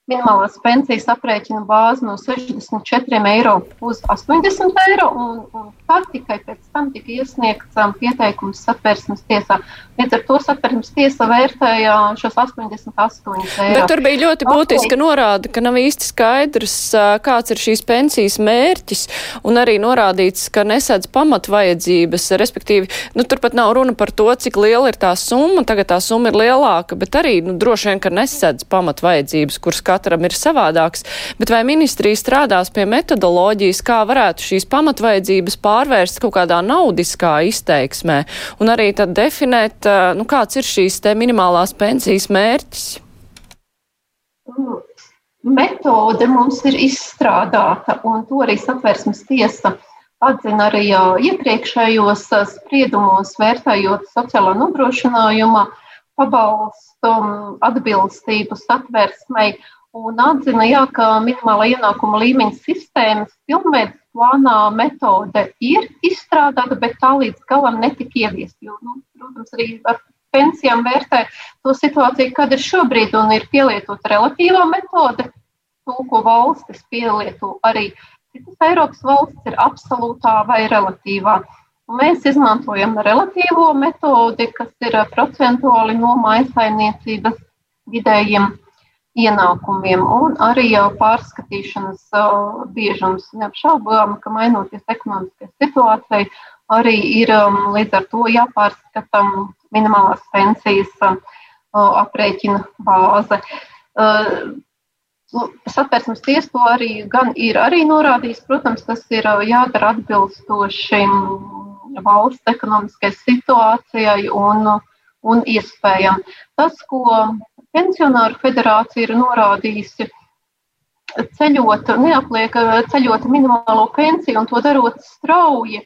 minimālās pensijas aprēķina bāzi no 64 eiro uz 80 eiro, un, un tad tikai pēc tam tika iesniegts um, pieteikums satversmes tiesā. Līdz ar to satversmes tiesa vērtēja šos 88 eiro. Bet tur bija ļoti būtiska okay. norāda, ka nav īsti skaidrs, kāds ir šīs pensijas mērķis, un arī norādīts, ka nesedz pamatvajadzības, respektīvi, nu, turpat nav runa par to, cik liela ir tā summa, tagad tā summa ir lielāka, bet arī, nu, droši vien, ka nesedz pamatvajadzības, kuras katram ir savādāks, bet vai ministrija strādās pie metodoloģijas, kā varētu šīs pamatvajadzības pārvērst kaut kādā naudiskā izteiksmē, un arī tad definēt, nu, kāds ir šīs te minimālās pensijas mērķis? Metode mums ir izstrādāta, un to arī satversmes tiesa atzina arī iepriekšējos spriedumos, vērtējot sociālā nodrošinājuma pabalstu atbilstību satversmei un atzina, jā, ka minimālā ienākuma līmeņa sistēmas pilnveids plānā metode ir izstrādāta, bet tā līdz galam netika ieviest. Jo, nu, protams, arī ar pensijām vērtē to situāciju, kad ir šobrīd un ir pielietota relatīvā metode, to, ko valstis pielieto arī citas Eiropas valstis, ir absolūtā vai relatīvā. Un mēs izmantojam relatīvo metodi, kas ir procentuāli no maisaimniecības vidējiem ienākumiem un arī jau pārskatīšanas biežums. Neapšaubām, ka mainoties ekonomiskajai situācijai, arī ir līdz ar to jāpārskata minimālās pensijas aprēķina bāze. Satversmes tiesa to arī gan ir arī norādījis. Protams, tas ir jādara atbilstoši valsts ekonomiskajai situācijai un, un iespējām. Tas, ko Pensionāru federācija ir norādījusi ceļot, neapliek ceļot minimālo pensiju un to darot strauji.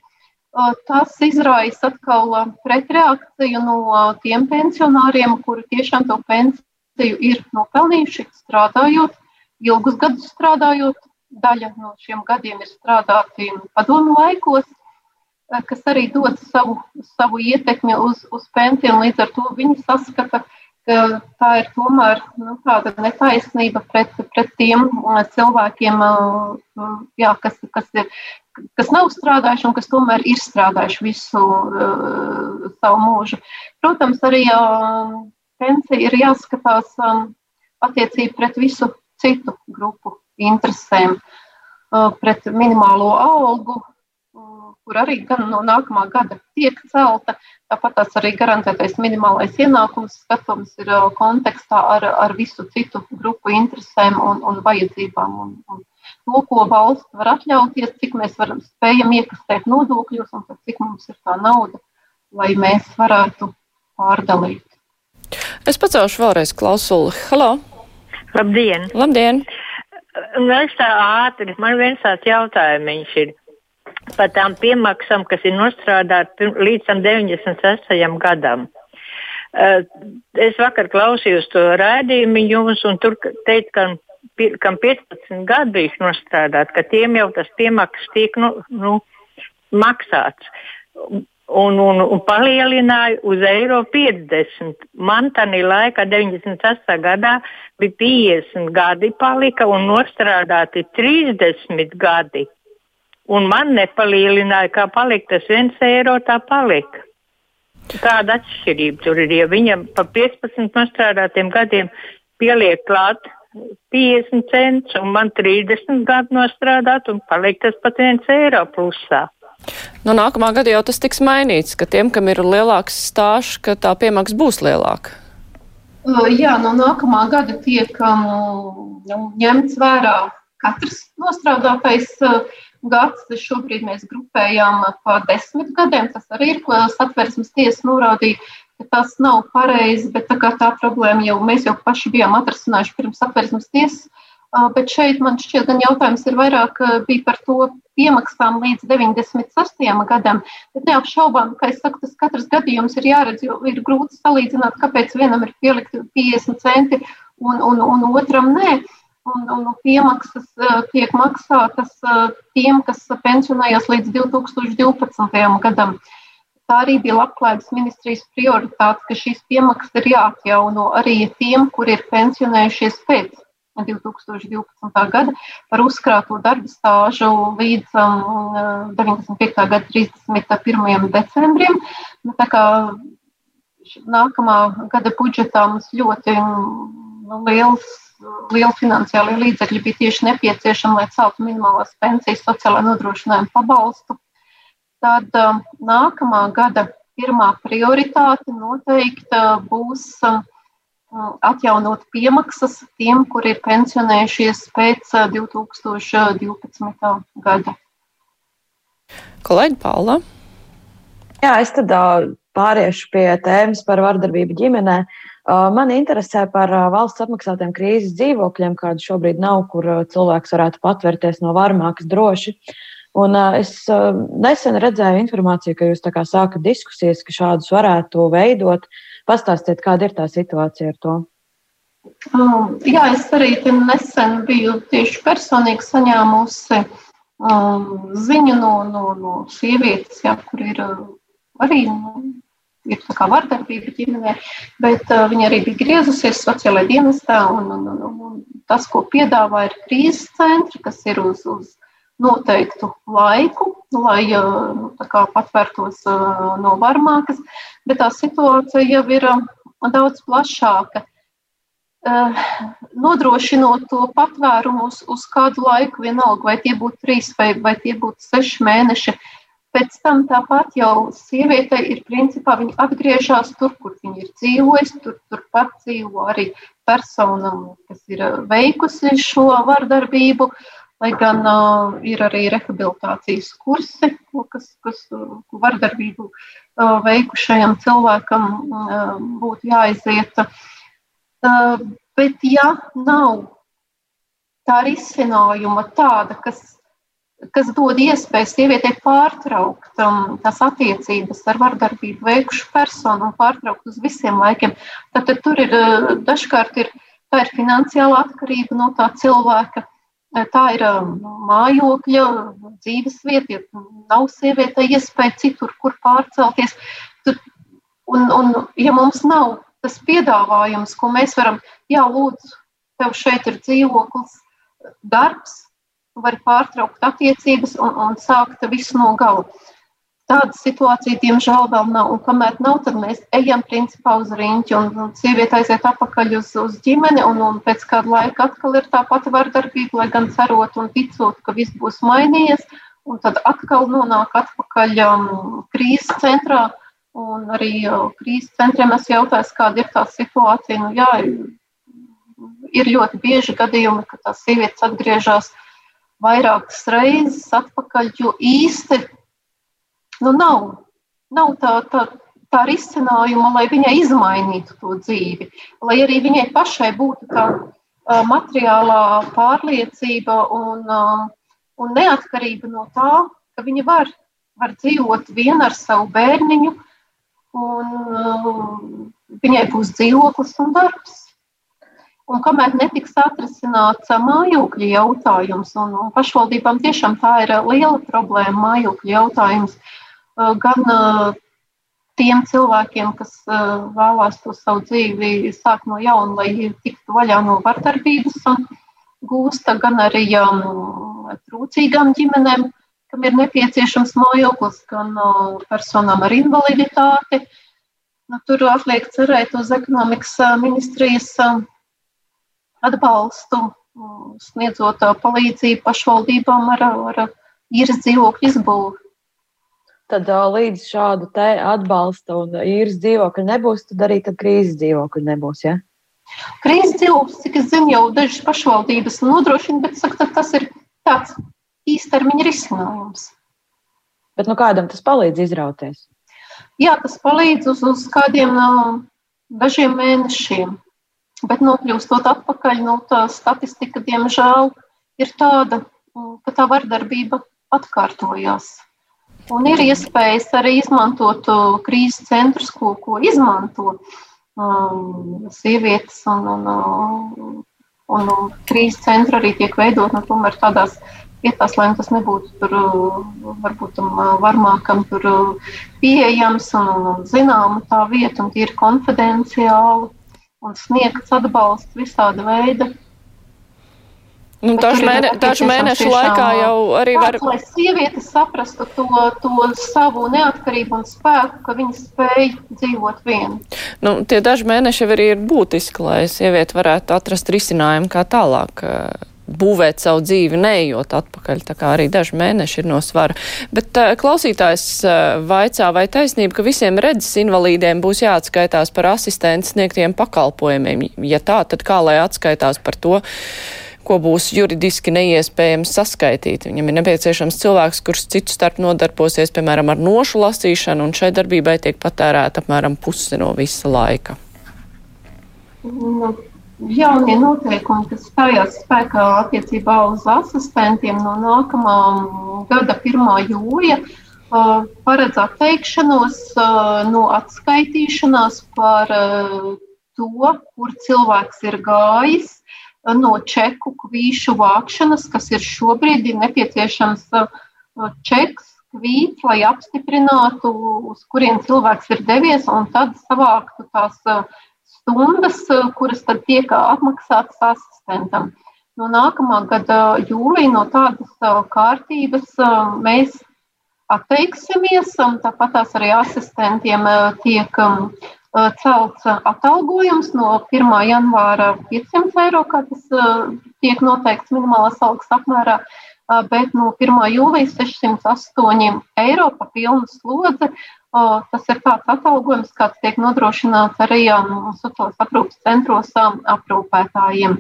tas izraisa atkal pretreakciju no tiem pensionāriem, kuri tiešām to pensiju ir nopelnījuši strādājot, ilgus gadus strādājot. Daļa no šiem gadiem ir strādāti padomu laikos, kas arī dod savu, savu ietekmi uz, uz pensiju. Līdz ar to viņi saskata, ka tā ir tomēr nu, tāda netaisnība pret, pret tiem cilvēkiem, jā, kas, kas ir kas nav strādājuši un kas tomēr ir strādājuši visu uh, savu mūžu. Protams, arī uh, pensija ir jāskatās um, attiecībā pret visu citu grupu interesēm, uh, pret minimālo algu, kur arī gan no nākamā gada tiek celta. Tāpat tās arī garantētais minimālais ienākums skatums ir kontekstā ar, ar visu citu grupu interesēm un, un vajadzībām. Un, un to, ko valsts var atļauties, cik mēs varam spējam iekastēt nodokļus un cik mums ir tā nauda, lai mēs varētu pārdalīt. Es pacelšu vēlreiz klausuli. Halo! Labdien! Labdien! Nu, es tā ātri, man viens tāds jautājums ir par tām piemaksām, kas ir nostrādāti līdz 96. gadam. Uh, es vakar klausījos to rādījumu jums, un tur teica, ka kam 15 gadi bijuši nostrādāt, ka tiem jau tas piemaksas tiek nu, nu, maksāts. Un, un, un palielināja uz eiro 50. Man tādā laikā, 98. gadā, bija 50 gadi palika un nostrādāti 30 gadi un man nepalielināja, kā palika tas viens eiro, tā palika. Tāda atšķirība tur ir. Ja viņam pa 15 nostrādātiem gadiem pieliek klāt 50 centus, un man 30 gadu nostrādāt, un paliek tas pat viens eiro plusā. No nu, nākamā gada jau tas tiks mainīts, ka tiem, kam ir lielāks stāsts, ka tā piemaksa būs lielāka. Jā, no nākamā gada tiek um, ņemts vērā katrs nostrādātais uh, gads. Šobrīd mēs grupējām pa desmit gadiem. Tas arī ir, ko satversmes tiesa norādīja, ka tas nav pareizi, bet tā, tā problēma jau mēs jau paši bijām atrasinājuši pirms satversmes tiesas. Bet šeit man šķiet, gan jautājums ir vairāk bija par to piemaksām līdz 96. gadam. Bet neapšaubām, ka es saku, tas katrs gadījums ir jāredz, jo ir grūti salīdzināt, kāpēc vienam ir pielikti 50 centi un, un, un otram nē. Uh, un, un piemaksas tiek maksātas tiem, kas pensionējās līdz 2012. gadam. Tā arī bija Labklājības ministrijas prioritāte, ka šīs piemaksas ir jāatjauno arī tiem, kuri ir pensionējušies pēc 2012. gada par uzkrāto darba stāžu līdz um, 95. gada 31. decembrim. Nu, tā kā nākamā gada budžetā mums ļoti nu, liels liela finansiāla līdzekļi bija tieši nepieciešami, lai celtu minimālās pensijas, sociālā nodrošinājuma pabalstu. Tad um, nākamā gada pirmā prioritāte noteikti uh, būs um, atjaunot piemaksas tiem, kuri ir pensionējušies pēc 2012. Uh, gada. Kolēģi Paula. Jā, es tad uh, pāriešu pie tēmas par vardarbību ģimenē. Uh, Man interesē par valsts apmaksātiem krīzes dzīvokļiem, kādu šobrīd nav, kur cilvēks varētu patvērties no varmākas droši. Un es nesen redzēju informāciju, ka jūs sākat diskusijas, ka šādus varētu veidot. Pastāstiet, kāda ir tā situācija ar to? Um, jā, es arī nesen biju tieši personīgi saņēmusi um, ziņu no, no, no sievietes, jā, kur ir arī ir vardarbība ģimenē, bet uh, viņa arī bija griezusies sociālajā dienestā. Un, un, un, un tas, ko piedāvā, ir krīzes centri, kas ir uz, uz noteiktu laiku, lai uh, nu, patvērtos uh, no varmākas, bet tā situācija jau ir uh, daudz plašāka. Uh, nodrošinot to patvērumu uz, uz kādu laiku, vienalga, vai tie būtu trīs vai, vai tie būtu seši mēneši, uh, Pēc tam tāpat jau sieviete ir principā, viņa atgriežas tur, kur viņa ir dzīvojusi. Tur, turpat dzīvo arī persona, kas ir uh, veikusi šo vardarbību. Lai gan uh, ir arī rehabilitācijas kursi, kas, kas uh, vardarbību uh, veikušajam cilvēkam uh, būtu jāiziet. Uh, bet, ja nav tā risinājuma tāda, kas kas dod iespēju sievietei pārtraukt um, tās attiecības ar vardarbību veikušu personu un pārtraukt uz visiem laikiem. Tad, tad tur ir uh, dažkārt ir, tā ir finansiāla atkarība no tā cilvēka. Tā ir um, mājokļa, dzīves vieta, ja nav sievietei iespēja citur, kur pārcelties. Tur, un, un, ja mums nav tas piedāvājums, ko mēs varam, jā, lūdzu, tev šeit ir dzīvoklis, darbs, var pārtraukt attiecības un, un sākt visu no gala. Tāda situācija, diemžēl, vēl nav. Un kamēr nav, tad mēs ejam principā uz riņķi, un, un sieviete aiziet atpakaļ uz, uz ģimeni, un, un pēc kāda laika atkal ir tā pati vardarbība, lai gan cerot un ticot, ka viss būs mainījies, un tad atkal nonāk atpakaļ um, krīzes centrā. Un arī uh, krīzes centriem es jautāju, kāda ir tā situācija. Nu, jā, ir ļoti bieži gadījumi, ka tās sievietes atgriežas vairākas reizes atpakaļ, jo īsti nu, nav, nav tā, tā, tā risinājuma, lai viņai izmainītu to dzīvi, lai arī viņai pašai būtu tā uh, materiālā pārliecība un, uh, un neatkarība no tā, ka viņa var, var dzīvot viena ar savu bērniņu, un uh, viņai būs dzīvoklis un darbs. Un kamēr netiks atrisināts mājokļu jautājums, un, un pašvaldībām tiešām tā ir liela problēma, mājokļu jautājums, gan tiem cilvēkiem, kas vēlās to savu dzīvi sākt no jauna, lai tiktu vaļā no vardarbības gūsta, gan arī trūcīgām ģimenēm, kam ir nepieciešams mājoklis, gan personām ar invaliditāti. Nu, tur atliek cerēt uz ekonomikas ministrijas atbalstu, sniedzot palīdzību pašvaldībām ar, ar īres dzīvokļu izbūvi. Tad līdz šādu atbalsta un īres dzīvokļu nebūs, tad arī tad krīzes dzīvokļu nebūs. Ja? Krīzes dzīvoklis, cik es zinu, jau dažas pašvaldības nodrošina, bet saka, tas ir tāds īstermiņa risinājums. Bet nu, kādam tas palīdz izrauties? Jā, tas palīdz uz, uz kādiem no, dažiem mēnešiem. Bet nokļūstot atpakaļ, nu, tā statistika, diemžēl, ir tāda, mm, ka tā vardarbība atkārtojās. Un ir iespējas arī izmantot uh, krīzes centrus, ko, ko izmanto um, sievietes. Un, un, un, un, un krīzes centri arī tiek veidot nu, tādās vietās, lai tas nebūtu tur uh, varbūt tam uh, varmākam tur pieejams un, un zināma tā vieta un tīri konfidenciāli un sniegts atbalsts visāda veida. Nu, dažu, mēne, dažu mēnešu laikā jau arī var. Lai sievietes saprastu to, to savu neatkarību un spēku, ka viņas spēj dzīvot viena. Nu, tie daži mēneši arī ir būtiski, lai sieviete varētu atrast risinājumu kā tālāk būvēt savu dzīvi, neejot atpakaļ. Tā kā arī daži mēneši ir no svara. Bet uh, klausītājs uh, vaicā, vai taisnība, ka visiem redzes invalīdiem būs jāatskaitās par asistentu sniegtiem pakalpojumiem? Ja tā, tad kā lai atskaitās par to? ko būs juridiski neiespējams saskaitīt. Viņam ir nepieciešams cilvēks, kurš citu starp nodarbosies, piemēram, ar nošu lasīšanu, un šai darbībai tiek patērēta apmēram puse no visa laika. Nu, jaunie noteikumi, kas stājās spēkā attiecībā uz asistentiem no nākamā gada 1. jūlija, paredz atteikšanos no atskaitīšanās par to, kur cilvēks ir gājis, no čeku kvīšu vākšanas, kas ir šobrīd ir nepieciešams čeks, kvīts, lai apstiprinātu, uz kuriem cilvēks ir devies, un tad savāktu tās stundas, eh, kuras tad tiek apmaksātas asistentam. No nākamā gada jūlijā no tādas eh, kārtības eh, mēs atteiksimies, tāpat arī asistentiem tiek celts atalgojums no 1. janvāra 500 eiro, kā tas tiek noteikts minimālās algas apmērā, bet no 1. jūlijas 608 eiro pa pilnu slodzi Tas ir tāds atalgojums, kāds tiek nodrošināts arī sociālās aprūpas centros aprūpētājiem.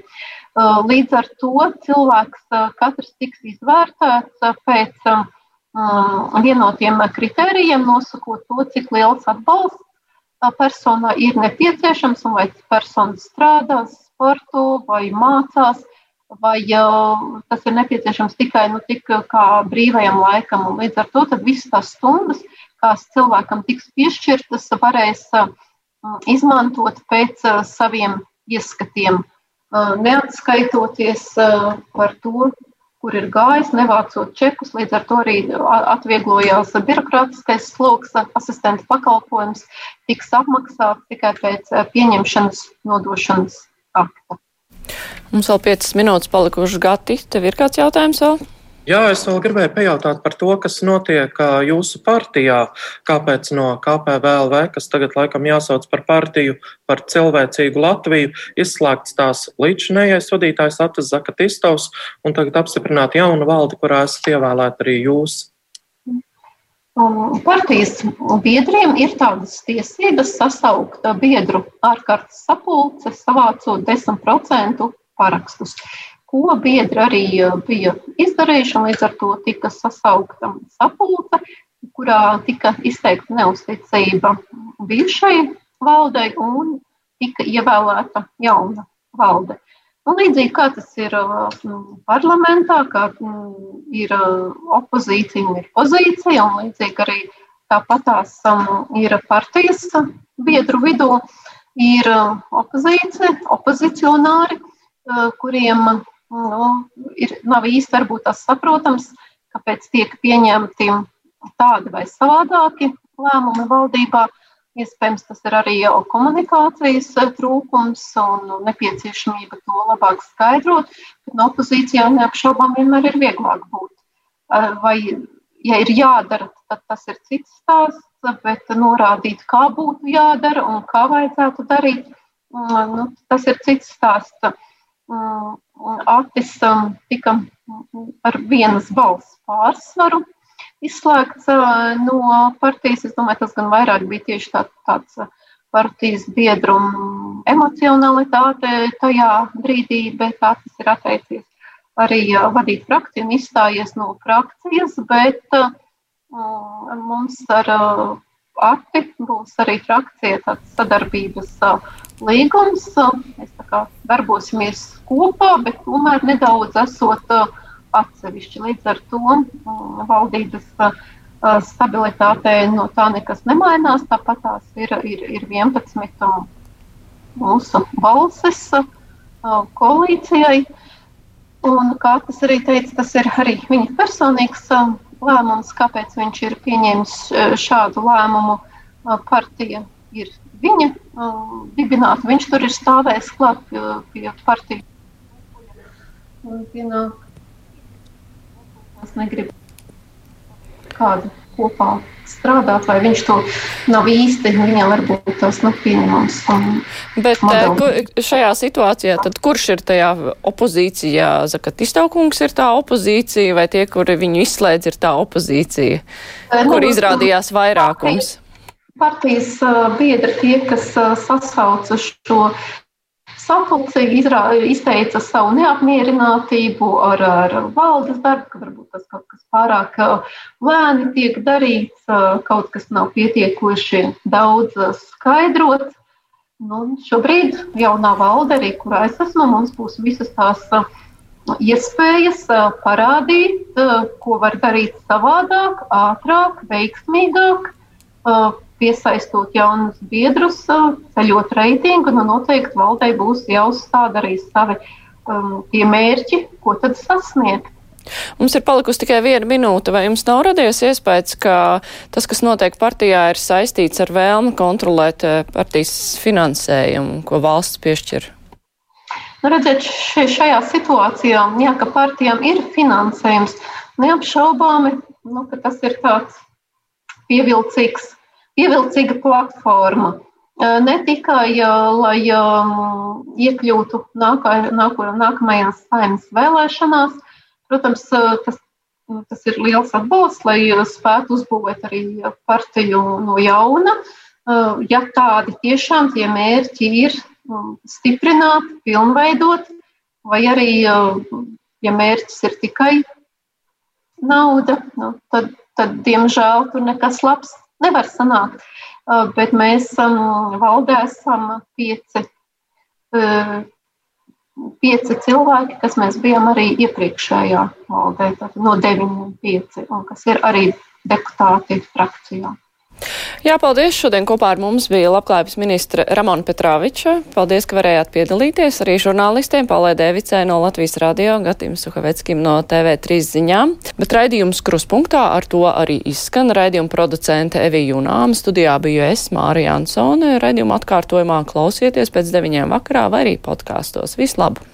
Līdz ar to cilvēks katrs tiks izvērtēts pēc vienotiem kritērijiem, nosakot to, cik liels atbalsts personā ir nepieciešams un vai persona strādā, sporto vai mācās, vai tas ir nepieciešams tikai nu, tik kā brīvajam laikam. Un līdz ar to visas tās stundas, kas cilvēkam tiks piešķirtas, varēs izmantot pēc saviem ieskatiem, neatskaitoties par to, kur ir gājis, nevācot čekus. Līdz ar to arī atvieglojās birokrātiskais sloks, asistenta pakalpojums tiks apmaksāts tikai pēc pieņemšanas nodošanas akta. Mums vēl 5 minūtes palikušas gati. Tev ir kāds jautājums vēl? Jā, es vēl gribēju pajautāt par to, kas notiek jūsu partijā. Kāpēc no KPVLV, kas tagad laikam jāsauc par partiju par cilvēcīgu Latviju, izslēgts tās līdzinējais vadītājs Atas Zakatistovs un tagad apstiprināt jaunu valdi, kurā esat ievēlēti arī jūs? Partijas biedriem ir tādas tiesības sasaukt biedru ārkārtas sapulce, savācot 10% parakstus, ko biedri arī bija izdarījuši. Līdz ar to tika sasaukta sapulce, kurā tika izteikta neusticība bijušai valdei un tika ievēlēta jauna valde. Nu, līdzīgi kā tas ir parlamentā, kā ir opozīcija un ir pozīcija, un līdzīgi arī tāpat tās ir partijas biedru vidū, ir opozīcija, opozicionāri, kuriem nu, ir, nav īsti varbūt tas saprotams, kāpēc tiek pieņemti tādi vai savādāki lēmumi valdībā. Iespējams, tas ir arī jau komunikācijas trūkums un nepieciešamība to labāk skaidrot. Bet no opozīcijā neapšaubām vienmēr ir vieglāk būt. Vai, ja ir jādara, tad tas ir cits stāsts, bet norādīt, kā būtu jādara un kā vajadzētu darīt, nu, tas ir cits stāsts. Atis tika ar vienas balss pārsvaru izslēgts no partijas. Es domāju, tas gan vairāk bija tieši tā, tāds partijas biedru emocionalitāte tajā brīdī, bet Atis ir atteicies arī vadīt frakciju un izstājies no frakcijas, bet mums ar Ati būs arī frakcija tāds sadarbības līgums. Mēs tā kā darbosimies kopā, bet tomēr nedaudz esot atsevišķi. Līdz ar to valdības stabilitātei no tā nekas nemainās. Tāpat tās ir, ir, ir 11 mūsu balsis koalīcijai. Un, kā tas arī teica, tas ir arī viņa personīgs lēmums, kāpēc viņš ir pieņēmis šādu lēmumu. Partija ir viņa uh, dibināta. Viņš tur ir stāvējis klāt pie, pie partijas. Pienāk, es negribu kādu kopā strādāt, vai viņš to nav īsti, viņam varbūt tas nav pieņemams. Bet modeli. šajā situācijā tad kurš ir tajā opozīcijā? Zakat iztaukungs ir tā opozīcija, vai tie, kuri viņu izslēdz, ir tā opozīcija, nu, kur izrādījās vairākums? partijas biedri, tie, kas sasauca šo sapulci, izteica savu neapmierinātību ar, ar valdes darbu, ka varbūt tas kaut kas pārāk lēni tiek darīts, kaut kas nav pietiekoši daudz skaidrots. Nu, šobrīd jaunā valde, arī kurā es esmu, mums būs visas tās iespējas parādīt, ko var darīt savādāk, ātrāk, veiksmīgāk piesaistot jaunus biedrus, ceļot reitingu, nu noteikti valdei būs jāuzstāda arī savi um, tie mērķi, ko tad sasniegt. Mums ir palikusi tikai viena minūte. Vai jums nav radies iespējas, ka tas, kas notiek partijā, ir saistīts ar vēlmi kontrolēt partijas finansējumu, ko valsts piešķir? Nu, redziet, šajā situācijā, jā, ka partijām ir finansējums, neapšaubāmi, nu, ka tas ir tāds pievilcīgs pievilcīga platforma. Ne tikai lai iekļūtu nākā, nāko, nākamajās saimnes vēlēšanās, protams, tas, tas ir liels atbalsts, lai spētu uzbūvēt arī partiju no jauna. Ja tādi tiešām tie mērķi ir stiprināt, pilnveidot, vai arī, ja mērķis ir tikai nauda, nu, tad, tad, diemžēl, tur nekas labs nevar sanākt. Bet mēs valdē esam pieci pieci cilvēki, kas mēs bijām arī iepriekšējā valdē, no deviņiem pieci, un kas ir arī deputāti frakcijā. Jā, paldies. Šodien kopā ar mums bija labklājības ministra Ramona Petrāviča. Paldies, ka varējāt piedalīties arī žurnālistiem Paulē Devicē no Latvijas radio, Gatim Suhaveckim no TV3 ziņām. Bet raidījums kruspunktā ar to arī izskan. Raidījuma producente Evija Junāma studijā biju es, Mārija Ansone. Raidījuma atkārtojumā klausieties pēc deviņiem vakarā vai arī podkāstos. Vislabāk!